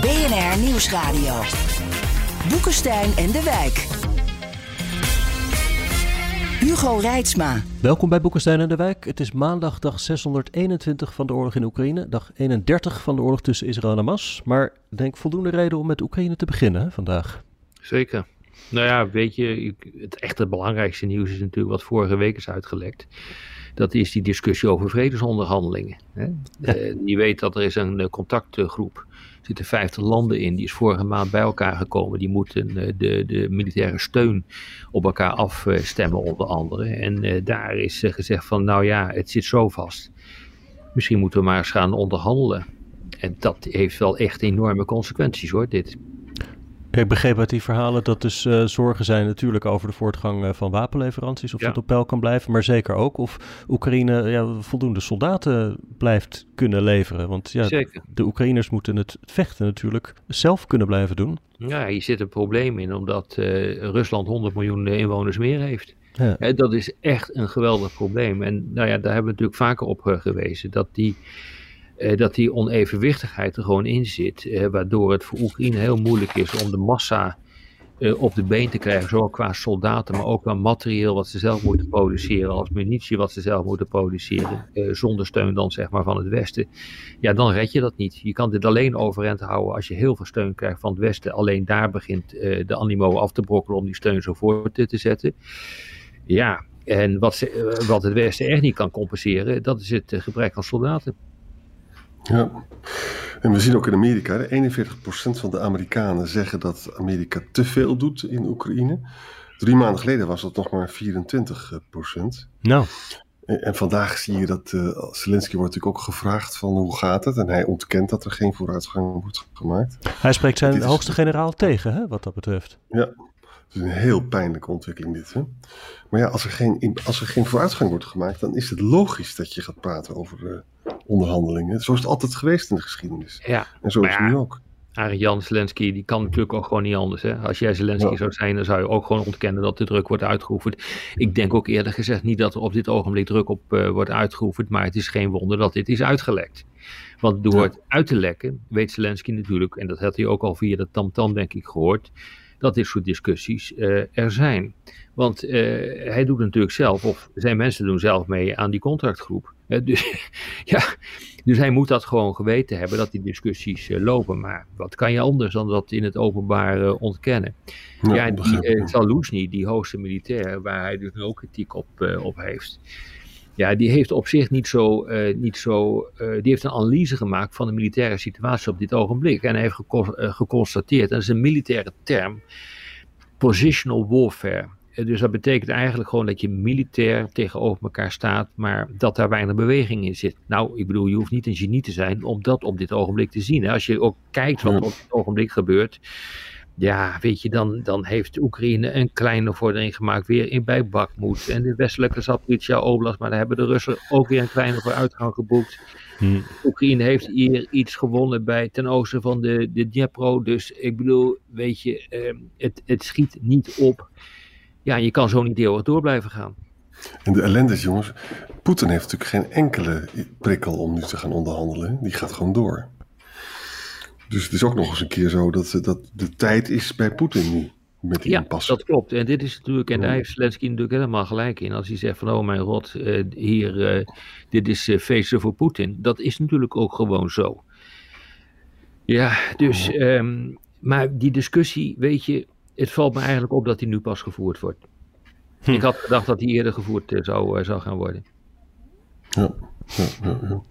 BNR Nieuwsradio. Boekenstein en de Wijk. Hugo Reitsma. Welkom bij Boekenstein en de Wijk. Het is maandag dag 621 van de oorlog in Oekraïne. Dag 31 van de oorlog tussen Israël en Hamas. Maar denk voldoende reden om met Oekraïne te beginnen hè, vandaag. Zeker. Nou ja, weet je, het echte belangrijkste nieuws is natuurlijk wat vorige week is uitgelekt. Dat is die discussie over vredesonderhandelingen. Hè? Ja. Uh, je weet dat er is een uh, contactgroep er zitten 50 landen in. Die is vorige maand bij elkaar gekomen. Die moeten uh, de, de militaire steun op elkaar afstemmen, onder andere. En daar is gezegd van, nou ja, het zit zo vast. Misschien moeten we maar eens gaan onderhandelen. En dat heeft wel echt enorme consequenties hoor, dit. Ik begreep uit die verhalen dat dus uh, zorgen zijn natuurlijk over de voortgang uh, van wapenleveranties. Of ja. dat op peil kan blijven, maar zeker ook of Oekraïne ja, voldoende soldaten blijft kunnen leveren. Want ja, zeker. de Oekraïners moeten het vechten natuurlijk zelf kunnen blijven doen. Ja, hier zit een probleem in, omdat uh, Rusland 100 miljoen inwoners meer heeft. Ja. He, dat is echt een geweldig probleem. En nou ja, daar hebben we natuurlijk vaker op gewezen, dat die uh, dat die onevenwichtigheid er gewoon in zit. Uh, waardoor het voor Oekraïne heel moeilijk is om de massa uh, op de been te krijgen. Zowel qua soldaten, maar ook qua materieel wat ze zelf moeten produceren. Als munitie wat ze zelf moeten produceren. zonder steun dan zeg maar van het Westen. Ja, dan red je dat niet. Je kan dit alleen overeind houden als je heel veel steun krijgt van het Westen. Alleen daar begint de animo af te brokkelen om die steun zo voort te, te zetten. Ja, en wat, wat het Westen echt niet kan compenseren, dat is het gebrek aan soldaten. Ja, en we zien ook in Amerika, 41% van de Amerikanen zeggen dat Amerika te veel doet in Oekraïne. Drie maanden geleden was dat nog maar 24%. Nou. En, en vandaag zie je dat uh, Zelensky wordt natuurlijk ook gevraagd van hoe gaat het. En hij ontkent dat er geen vooruitgang wordt gemaakt. Hij spreekt zijn is... hoogste generaal tegen, hè, wat dat betreft. Ja, het is een heel pijnlijke ontwikkeling dit. Hè? Maar ja, als er, geen, als er geen vooruitgang wordt gemaakt, dan is het logisch dat je gaat praten over uh, onderhandelingen. Zo is het altijd geweest in de geschiedenis. Ja, en zo is het nu ook. Jan Zelensky, die kan natuurlijk ook gewoon niet anders. Hè? Als jij Zelensky ja. zou zijn, dan zou je ook gewoon ontkennen dat de druk wordt uitgeoefend. Ik denk ook eerder gezegd niet dat er op dit ogenblik druk op uh, wordt uitgeoefend, maar het is geen wonder dat dit is uitgelekt. Want door ja. het uit te lekken, weet Zelensky natuurlijk, en dat had hij ook al via de tamtam denk ik gehoord, dat dit soort discussies uh, er zijn. Want uh, hij doet natuurlijk zelf, of zijn mensen doen zelf mee aan die contractgroep. Uh, dus, ja, dus hij moet dat gewoon geweten hebben, dat die discussies uh, lopen. Maar wat kan je anders dan dat in het openbaar ontkennen? Ja, ja die die hoogste militair, waar hij dus ook kritiek op, op heeft. Ja, die heeft op zich niet zo, niet zo die heeft een analyse gemaakt van de militaire situatie op dit ogenblik. En hij heeft gecon geconstateerd, en dat is een militaire term, positional warfare. Dus dat betekent eigenlijk gewoon dat je militair tegenover elkaar staat, maar dat daar weinig beweging in zit. Nou, ik bedoel, je hoeft niet een genie te zijn om dat op dit ogenblik te zien. Als je ook kijkt wat er op dit ogenblik gebeurt, ja, weet je, dan, dan heeft Oekraïne een kleine vordering gemaakt weer in bij Bakhmut en de westelijke Zaporizhia Oblast, maar daar hebben de Russen ook weer een kleine vooruitgang geboekt. Hmm. Oekraïne heeft hier iets gewonnen bij ten oosten van de, de Dnepro, dus ik bedoel, weet je, eh, het, het schiet niet op ja, je kan zo niet eeuwig door blijven gaan. En de ellende is, jongens, Poetin heeft natuurlijk geen enkele prikkel om nu te gaan onderhandelen. Die gaat gewoon door. Dus het is ook nog eens een keer zo dat, dat de tijd is bij Poetin nu. Met die ja, dat klopt. En dit is natuurlijk, en daar heeft Zelensky natuurlijk helemaal gelijk in. Als hij zegt van, oh mijn god, uh, hier, uh, dit is uh, feesten voor Poetin. Dat is natuurlijk ook gewoon zo. Ja, dus, um, maar die discussie, weet je, het valt me eigenlijk op dat die nu pas gevoerd wordt. Hm. Ik had gedacht dat die eerder gevoerd zou, zou gaan worden. Ja, ja, ja, ja.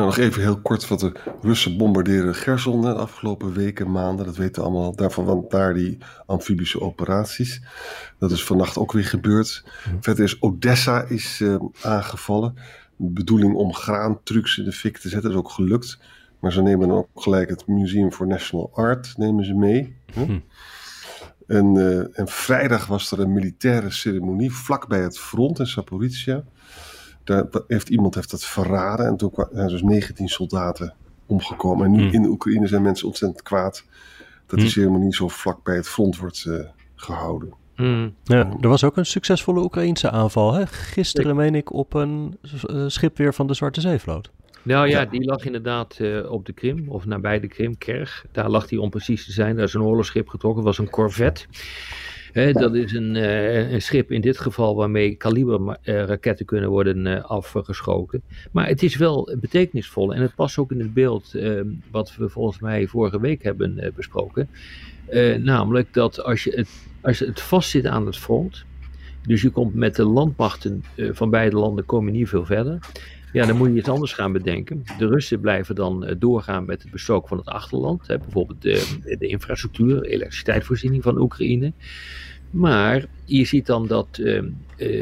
Nou, nog even heel kort wat de Russen bombarderen Gerson de afgelopen weken, maanden. Dat weten we allemaal. Daarvan want daar die amfibische operaties. Dat is vannacht ook weer gebeurd. Hm. Verder is Odessa is, uh, aangevallen. De bedoeling om graantrucs in de fik te zetten. Dat is ook gelukt. Maar ze nemen dan ook gelijk het Museum for National Art nemen ze mee. Hm. En, uh, en, vrijdag was er een militaire ceremonie vlak bij het front in Saporizia. Daar heeft iemand heeft dat verraden en toen zijn dus 19 soldaten omgekomen. En nu hmm. in de Oekraïne zijn mensen ontzettend kwaad dat die ceremonie zo vlak bij het front wordt uh, gehouden. Mm. Ja, er was ook een succesvolle Oekraïense aanval. Hè? Gisteren, meen ik, op een schip weer van de Zwarte Zeevloot. Nou ja, die lag inderdaad uh, op de Krim, of nabij de Krim, Kerg. Daar lag hij om precies te zijn. Daar is een oorlogsschip getrokken, was een Corvette. Dat is een, uh, een, schip in dit geval waarmee kaliberraketten uh, kunnen worden uh, afgeschoten. Maar het is wel betekenisvol en het past ook in het beeld wat we volgens mij vorige week hebben besproken. namelijk dat als je, het, als je het vastzit aan het front, dus je komt met de landmachten van beide landen kom je niet veel verder. Ja, dan moet je iets anders gaan bedenken. De Russen blijven dan eh, doorgaan met het bestoken van het achterland. Hè, bijvoorbeeld de, de infrastructuur, elektriciteitsvoorziening van Oekraïne. Maar je ziet dan dat uh,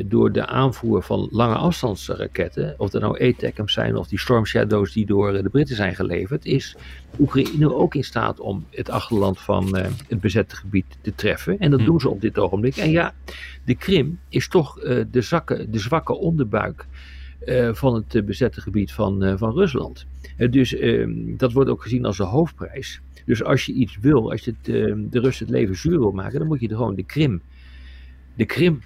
door de aanvoer van lange afstandsraketten, of dat nou ATACMS zijn of die Storm Shadows die door de Britten zijn geleverd, is Oekraïne ook in staat om het achterland van uh, het bezette gebied te treffen. En dat hm. doen ze op dit ogenblik. En ja, de Krim is toch de, zakke, de zwakke onderbuik van het eh, bezette gebied van, uh, van Rusland. dus ehm, dat wordt ook gezien als de hoofdprijs. Dus als je iets wil, als je het, ehm, de Russen het leven zuur wil maken, dan moet je gewoon de Krim, de Krim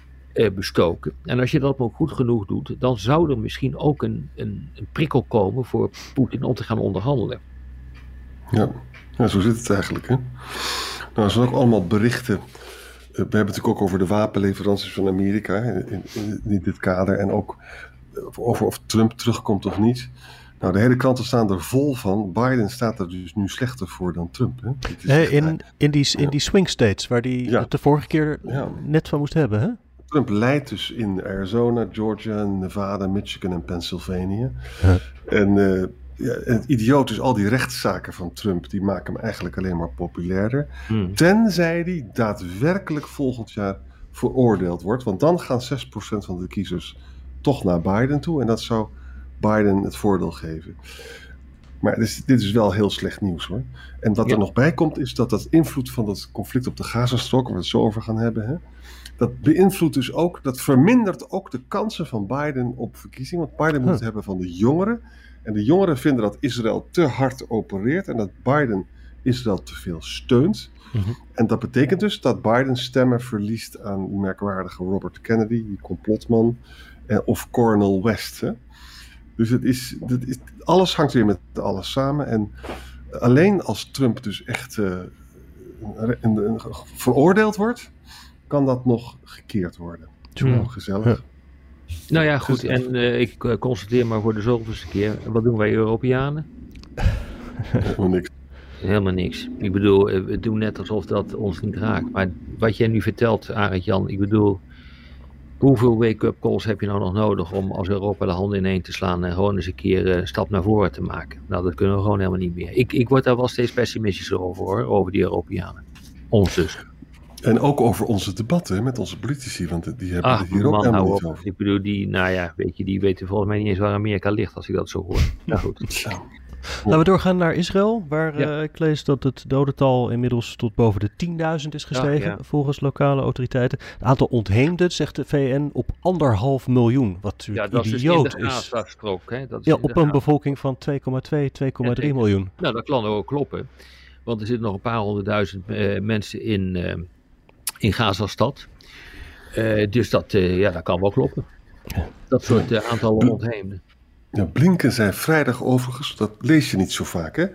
bestoken. En als je dat ook goed genoeg doet, dan zou er misschien ook een, een, een prikkel komen voor Poetin om te gaan onderhandelen. Ja. zo zit het eigenlijk. Hè? Nou, er zijn ook allemaal berichten we hebben het natuurlijk ook over de wapenleveranties van Amerika in, in, dit kader. En ook over of Trump terugkomt of niet. Nou, de hele kranten staan er vol van. Biden staat er dus nu slechter voor dan Trump. Hè? in, in, die, in die swing states, waar hij ja. de vorige keer net van moest hebben. Hè? Trump leidt dus in Arizona, Georgia, Nevada, Michigan en Pennsylvania. En uh, ja, het idioot is, al die rechtszaken van Trump, die maken hem eigenlijk alleen maar populairder. Hmm. Tenzij hij daadwerkelijk volgend jaar veroordeeld wordt. Want dan gaan 6% van de kiezers toch naar Biden toe. En dat zou Biden het voordeel geven. Maar dit is, dit is wel heel slecht nieuws hoor. En wat er nog bij komt is dat dat invloed van dat conflict op de Gazastrook, waar we het zo over gaan hebben, hè, dat beïnvloedt dus ook, dat vermindert ook de kansen van Biden op verkiezingen. Want Biden moet het hebben van de jongeren. En de jongeren vinden dat Israël te hard opereert en dat Biden Israël te veel steunt. Mhm. En dat betekent dus dat Biden stemmen verliest aan merkwaardige Robert Kennedy, die complotman. Eh, of Cornel West. Hè? Dus het is, is, alles hangt weer met alles samen. En alleen als Trump dus echt uh, veroordeeld wordt, kan dat nog gekeerd worden. Hmm. gezellig. Nou ja, goed. En uh, ik constateer maar voor de zoveelste keer. Wat doen wij Europeanen? Helemaal niks. Helemaal niks. Ik bedoel, we doen net alsof dat ons niet raakt. Maar wat jij nu vertelt, Arend Jan, ik bedoel, Hoeveel wake-up calls heb je nou nog nodig om als Europa de handen ineen te slaan en gewoon eens een keer een stap naar voren te maken? Nou, dat kunnen we gewoon helemaal niet meer. Ik, ik word daar wel steeds pessimistischer over hoor, over die Europeanen. Ons dus. En ook over onze debatten met onze politici, want die hebben het hier ook helemaal niet over. Ik bedoel, die, nou ja, weet je, die weten volgens mij niet eens waar Amerika ligt als ik dat zo hoor. Nou goed. Ja. Laten we doorgaan naar Israël, waar ja. uh, ik lees dat het dodental inmiddels tot boven de 10.000 is gestegen, volgens lokale autoriteiten. Het aantal ontheemden, zegt de VN, op anderhalf miljoen, wat natuurlijk ja, dat idioot is. is. Hè? Dat is ja, op een bevolking van 2,2, 2,3 miljoen. Nou, dat kan ook kloppen, want er zitten nog een paar honderdduizend uh, mensen in, uh, in Gazastad. dus dat, ja, dat kan wel kloppen. Dat soort aantallen ontheemden. Ja, Blinken zei vrijdag overigens, dat lees je niet zo vaak, hè,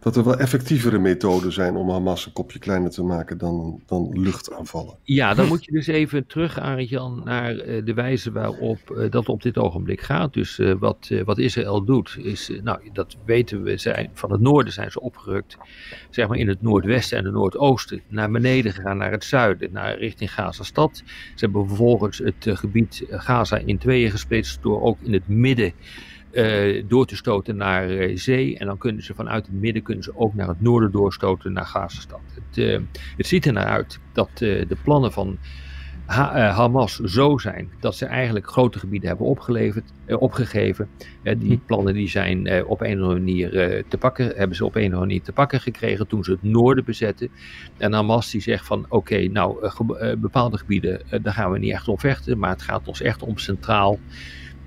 dat er wel effectievere methoden zijn om Hamas een kopje kleiner te maken dan, dan luchtaanvallen. Ja, dan moet je dus even terug, Arend-Jan, naar eh, de wijze waarop uh, dat op dit ogenblik gaat. Dus uh, wat, wat Israël doet, is, nou, dat weten we, zijn, van het noorden zijn ze opgerukt, zeg maar in het noordwesten en het noordoosten, naar beneden gegaan, naar het zuiden, naar richting Gaza-stad. Ze hebben vervolgens het gebied Gaza in tweeën gesplitst door ook in het midden uh, door te stoten naar uh, zee. En dan kunnen ze vanuit het midden kunnen ze ook naar het noorden doorstoten naar Gazastad. Het, uh, het ziet er naar uit dat de plannen van ha Hamas zo zijn dat ze eigenlijk grote gebieden hebben opgeleverd, opgegeven. die hm. plannen die zijn op een of andere manier te pakken, hebben ze op een of andere manier te pakken gekregen toen ze het noorden bezetten. En Hamas die zegt van oké, nou bepaalde gebieden, daar gaan we niet echt om vechten, maar het gaat ons echt om centraal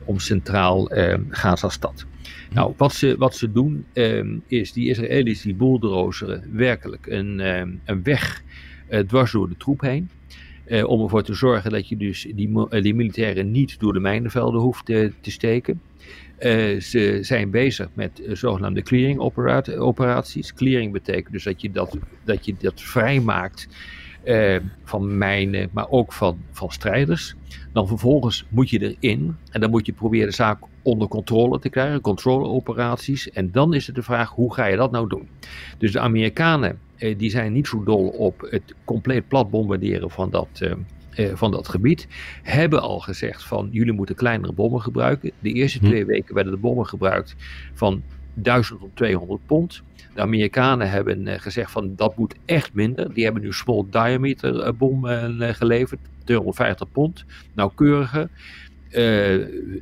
om centraal uh, Gaza-stad. Nou, wat ze, wat ze doen uh, is, die Israëli's die bulldozeren werkelijk een, uh, een weg uh, dwars door de troep heen. om ervoor te zorgen dat je dus die, die militairen niet door de mijnenvelden hoeft te steken. Ze zijn bezig met zogenaamde clearing operaties. Clearing betekent dus dat je dat, dat, je dat vrijmaakt uh, van mijnen, maar ook van, van strijders. Dan vervolgens moet je erin en dan moet je proberen de zaak onder controle te krijgen, controleoperaties. En dan is het de vraag, hoe ga je dat nou doen? Dus de Amerikanen, die zijn niet zo dol op het compleet plat bombarderen van dat eh, van dat gebied, hebben al gezegd van jullie moeten kleinere bommen gebruiken. De eerste hm. twee weken werden de bommen gebruikt van 1000 tot 200 pond. De Amerikanen hebben uh, gezegd van dat moet echt minder. Die hebben nu small diameter uh, bommen geleverd, 250 pond, nauwkeurige.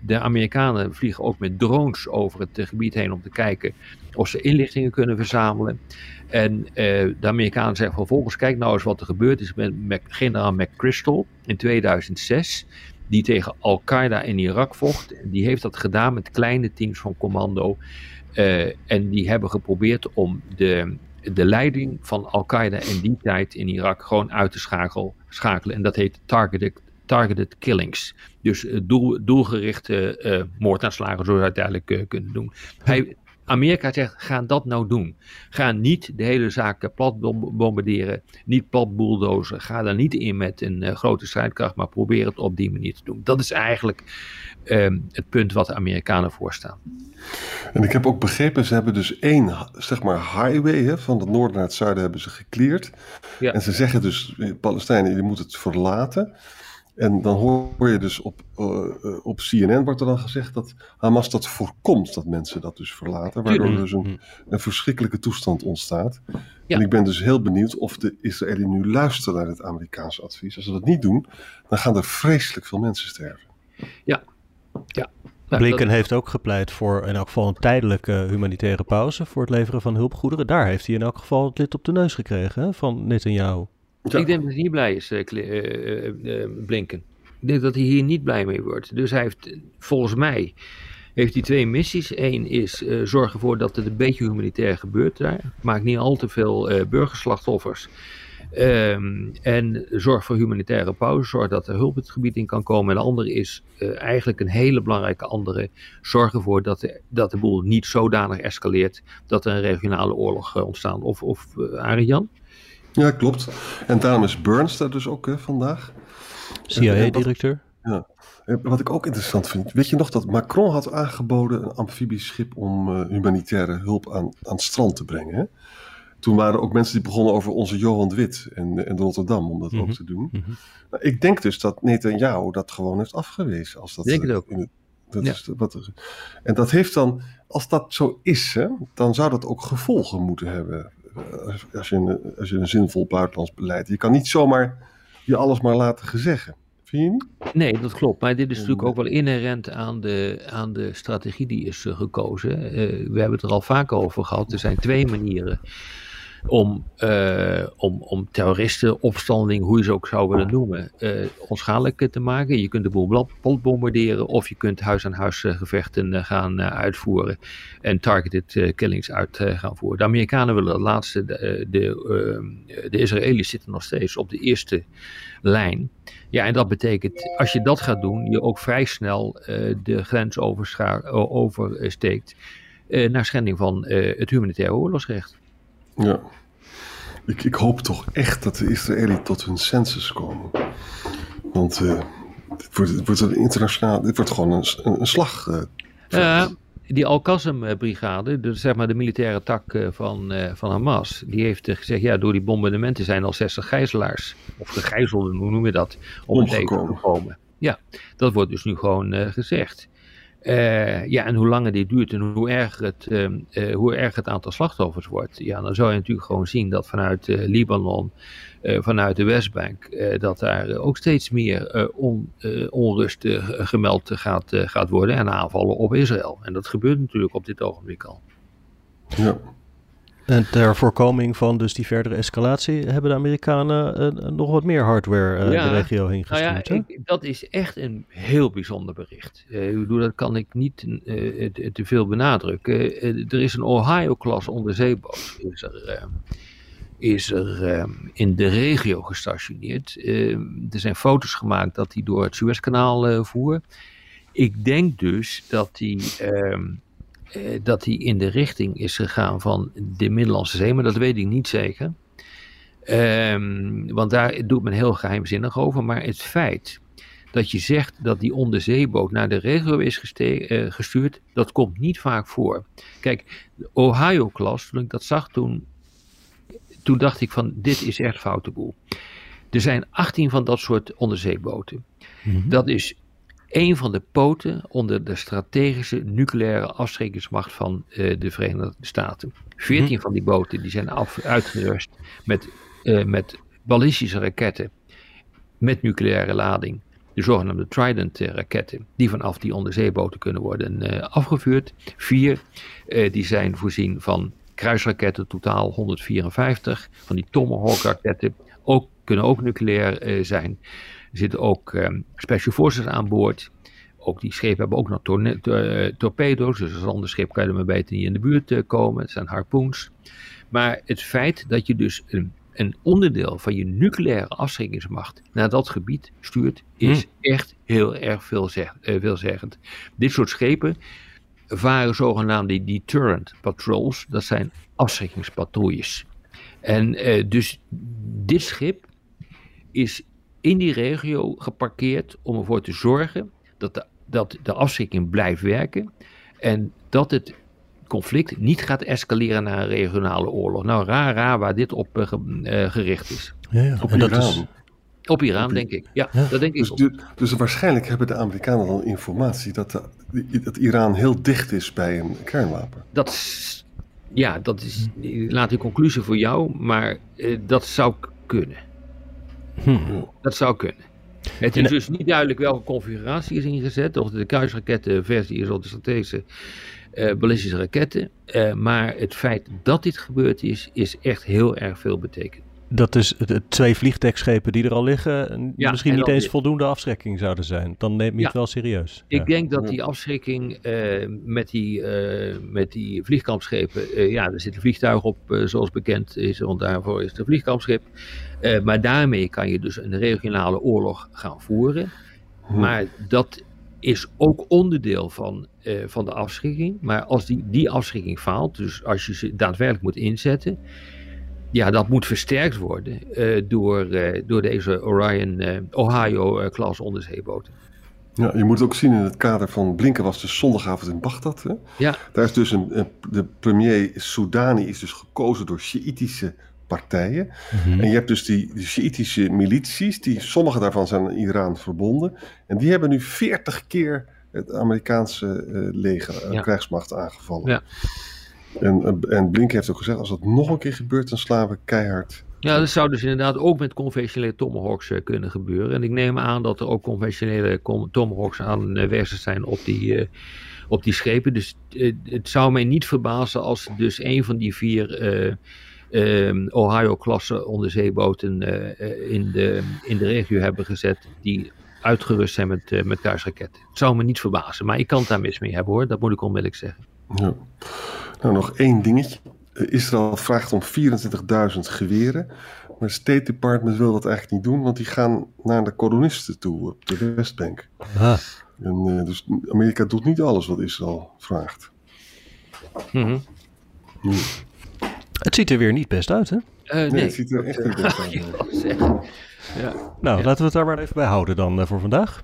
de Amerikanen vliegen ook met drones over het gebied heen om te kijken of ze inlichtingen kunnen verzamelen. En de Amerikanen zeggen vervolgens, kijk nou eens wat er gebeurd is met generaal McChrystal in 2006. Die tegen Al-Qaeda in Irak vocht. Die heeft dat gedaan met kleine teams van commando. Uh, en die hebben geprobeerd om de, de leiding van Al-Qaeda in die tijd in Irak gewoon uit te schakelen. En dat heet targeted, targeted killings. Dus uh, doel, doelgerichte uh, moordaanslagen, zoals we uiteindelijk kunnen doen. Hij, Amerika zegt, ga dat nou doen. Ga niet de hele zaak plat bombarderen, niet plat bulldozen. Ga daar niet in met een uh, grote strijdkracht, maar probeer het op die manier te doen. Dat is eigenlijk uh, het punt wat de Amerikanen voorstaan. En ik heb ook begrepen, ze hebben dus één, zeg maar, highway, hè, van het noorden naar het zuiden hebben ze gecleared. Ja. En ze zeggen dus, eh, Palestijnen, je moet het verlaten. En dan hoor je dus op, uh, op CNN wordt er dan gezegd dat Hamas dat voorkomt, dat mensen dat dus verlaten. Waardoor er dus een, mm. een verschrikkelijke toestand ontstaat. En ik ben dus heel benieuwd of de Israëliën nu luisteren naar het Amerikaanse advies. Als ze dat niet doen, dan gaan er vreselijk veel mensen sterven. Ja, ja. Blinken heeft ook gepleit voor in elk geval een tijdelijke humanitaire pauze voor het leveren van hulpgoederen. Daar heeft hij in elk geval het lid op de neus gekregen hè, van Netanyahu. Ik denk dat hij niet blij is, uh, Blinken. Ik denk dat hij hier niet blij mee wordt. Dus hij heeft, volgens mij, heeft hij twee missies. Eén is uh, zorg ervoor dat het een beetje humanitair gebeurt daar. Maak niet al te veel burgerslachtoffers. Um, en zorg voor humanitaire pauze. Zorg dat er hulp het gebied in kan komen. En de andere is eigenlijk een hele belangrijke andere. Zorg ervoor dat de, dat de boel niet zodanig escaleert dat er een regionale oorlog ontstaat. Of, of Arjan? Ja, klopt. En daarom is Burns daar dus ook hè, vandaag. CIA-directeur. Ja. Wat ik ook interessant vind, weet je nog dat Macron had aangeboden een amfibieschip om uh, humanitaire hulp aan, aan het strand te brengen. Hè? Toen waren er ook mensen die begonnen over onze Johan de Wit en, en Rotterdam om dat ook mhm. te doen. Mm nou, ik denk dus dat Netanyahu dat gewoon heeft afgewezen. Als dat, denk het ook. Het, dat ja. is wat en dat heeft dan, als dat zo is, hè, dan zou dat ook gevolgen moeten hebben als je, een, als je een zinvol buitenlands beleid. Je kan niet zomaar je alles maar laten gezeggen. Vind je niet? Nee, dat klopt. Maar dit is natuurlijk ook wel inherent aan de, aan de strategie die is uh, gekozen. Uh, we hebben het er al vaak over gehad. Er zijn twee manieren om, uh, om, om terroristen, opstanding, hoe je ze ook zou willen noemen, uh, onschadelijk te maken. Je kunt de boel bombarderen of je kunt huis-aan-huis gevechten gaan uitvoeren en targeted killings uit gaan voeren. De Amerikanen willen het laatste, de, de, de Israëli's zitten nog steeds op de eerste lijn. Ja, en dat betekent, als je dat gaat doen, je ook vrij snel de grens oversteekt naar schending van het humanitaire oorlogsrecht. Ja. Ik, ik hoop toch echt dat de Israëli's tot hun sensus komen. Want uh, dit, wordt, dit wordt een internationaal. Dit wordt gewoon een, een, slag. Uh, die Al-Qassam-brigade, dus zeg maar de militaire tak uh, van, uh, van Hamas, die heeft gezegd: ja, door die bombardementen zijn al 60 gijzelaars, of gegijzelden, hoe noem je dat, om het leven gekomen. Ja, dat wordt dus nu gewoon gezegd. Uh, ja, en hoe langer dit duurt en hoe erger, het, uh, hoe erger het aantal slachtoffers wordt, ja, dan zou je natuurlijk gewoon zien dat vanuit uh, Libanon, vanuit de Westbank, dat daar ook steeds meer on, onrust gemeld gaat, gaat worden en aanvallen op Israël. En dat gebeurt natuurlijk op dit ogenblik al. Ja. En ter voorkoming van dus die verdere escalatie hebben de Amerikanen uh, nog wat meer hardware uh, de regio heen gestuurd. Nou ja, ik, dat is echt een heel bijzonder bericht. Uh, dat kan ik niet te, te, veel benadrukken. er is een Ohio-klas onderzeeboot. Is er, is er in de regio gestationeerd. Er zijn foto's gemaakt dat hij door het Suezkanaal uh, voer. Ik denk dus dat hij, ehm, eh, dat hij in de richting is gegaan van de Middellandse Zee, maar dat weet ik niet zeker. want daar doet men heel geheimzinnig over. Maar het feit dat je zegt dat die onderzeeboot naar de regio is uh, gestuurd, dat komt niet vaak voor. Kijk, de Ohio-klas, toen ik dat zag, toen toen dacht ik van dit is echt foute boel. Er zijn 18 van dat soort onderzeeboten. Mhm. Dat is een van de poten onder de strategische nucleaire afschrikkingsmacht van uh, de Verenigde Staten. 14 mhm. van die boten die zijn af, uitgerust met, uh, met ballistische raketten met nucleaire lading. De zogenaamde Trident-raketten, die vanaf die onderzeeboten kunnen worden uh, afgevuurd. Vier, die zijn voorzien van kruisraketten, totaal 154. Van die Tomahawk raketten, ook, kunnen ook nucleair zijn. Er zitten ook um, special forces aan boord. Ook die schepen hebben ook nog uh, torpedo's. Dus als een ander schip kan je er maar beter niet in de buurt uh, komen. Het zijn harpoens. Maar het feit dat je dus een, een onderdeel van je nucleaire afschrikkingsmacht naar dat gebied stuurt, is hm. echt heel erg veelzeg, veelzeggend. Dit soort schepen varen zogenaamde deterrent patrols. Dat zijn afschrikkingspatrouilles. En eh, dus dit schip is in die regio geparkeerd om ervoor te zorgen dat de, dat de afschrikking blijft werken. En dat het conflict niet gaat escaleren naar een regionale oorlog. Nou, raar, raar waar dit op uh, gericht is. Ja, ja. Op dat is, op Iran, denk ik. Ja, dat denk ik. Dus, dus, waarschijnlijk hebben de Amerikanen dan informatie dat, de, dat Iran heel dicht is bij een kernwapen. Dat is, ja, dat is, laat die conclusie voor jou, maar eh, dat zou kunnen. Hm. Dat zou kunnen. Het is dus niet duidelijk welke configuratie is ingezet, of de kruisrakettenversie is of de strategische uh, ballistische raketten. Uh, maar het feit dat dit gebeurd is, is echt heel erg veel betekend dat is de twee vliegtuigschepen die er al liggen, misschien niet eens voldoende afschrikking zouden zijn. Dan neem je het wel serieus. Ik denk dat die afschrikking uh, met, die, uh, met die vliegkampschepen, uh, ja, er zit een vliegtuig op, zoals bekend is, want daarvoor is het een vliegkampschip. maar daarmee kan je dus een regionale oorlog gaan voeren. Hm. Maar dat is ook onderdeel van, van de afschrikking. Maar als die, die afschrikking faalt, dus als je ze daadwerkelijk moet inzetten ja, dat moet versterkt worden uh, door, uh, door deze Orion uh, Ohio-klas onderzeeboten. Ja, je moet ook zien in het kader van Blinken was dus zondagavond in Bagdad. Hè? Ja. Daar is dus een, de premier Soudani is dus gekozen door Sjiitische partijen. Mhm. En je hebt dus die, die Sjiitische milities, die, sommige daarvan zijn aan Iran verbonden. En die hebben nu 40 keer het Amerikaanse leger, ja. krijgsmacht aangevallen. Ja. En, en Blink heeft ook gezegd, als dat nog een keer gebeurt, dan slaan we keihard. Ja, dat zou dus inderdaad ook met conventionele tomahawks uh, kunnen gebeuren. En ik neem aan dat er ook conventionele tomahawks aanwezig zijn op die, op die schepen. Dus het zou mij niet verbazen als dus een van die vier ehm, Ohio-klasse onderzeeboten in, de, in de regio hebben gezet die uitgerust zijn met, met. Het zou me niet verbazen, maar ik kan het daar mis mee hebben hoor, dat moet ik onmiddellijk zeggen. Ja. Nou, nog één dingetje. Eh, Israël vraagt om 24.000 geweren. Maar het State Department wil dat eigenlijk niet doen, want die gaan naar de kolonisten toe op de Westbank. Ah. En, uh, dus Amerika doet niet alles wat Israël vraagt. Mm Het ziet er weer niet best uit, hè? Uh, nee, nee, het ziet er echt niet best uit. ja. Nou, laten we het daar maar even bij houden dan uh, voor vandaag.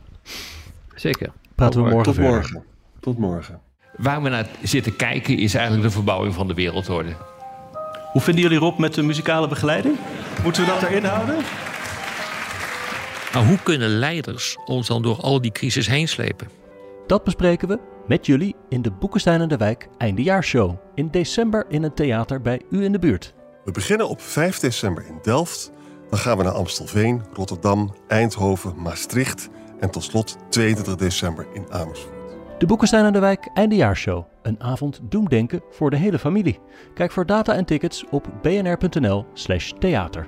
Zeker. Praten we morgen Tot morgen. Tot morgen. Waar we naar zitten kijken is eigenlijk de verbouwing van de wereldorde. Hoe vinden jullie Rob met de muzikale begeleiding? Moeten we dat erin houden? Maar hoe kunnen leiders ons dan door al die crisis heen slepen? Dat bespreken we met jullie in de Boekenstein en de Wijk Eindejaarshow. In december in een theater bij u in de buurt. We beginnen op 5 december in Delft. Dan gaan we naar Amstelveen, Rotterdam, Eindhoven, Maastricht en tot slot 22 december in Amersfoort. De Boekenstein aan de Wijk Eindejaarshow. Een avond doemdenken voor de hele familie. Kijk voor data en tickets op bnr.nl slash theater.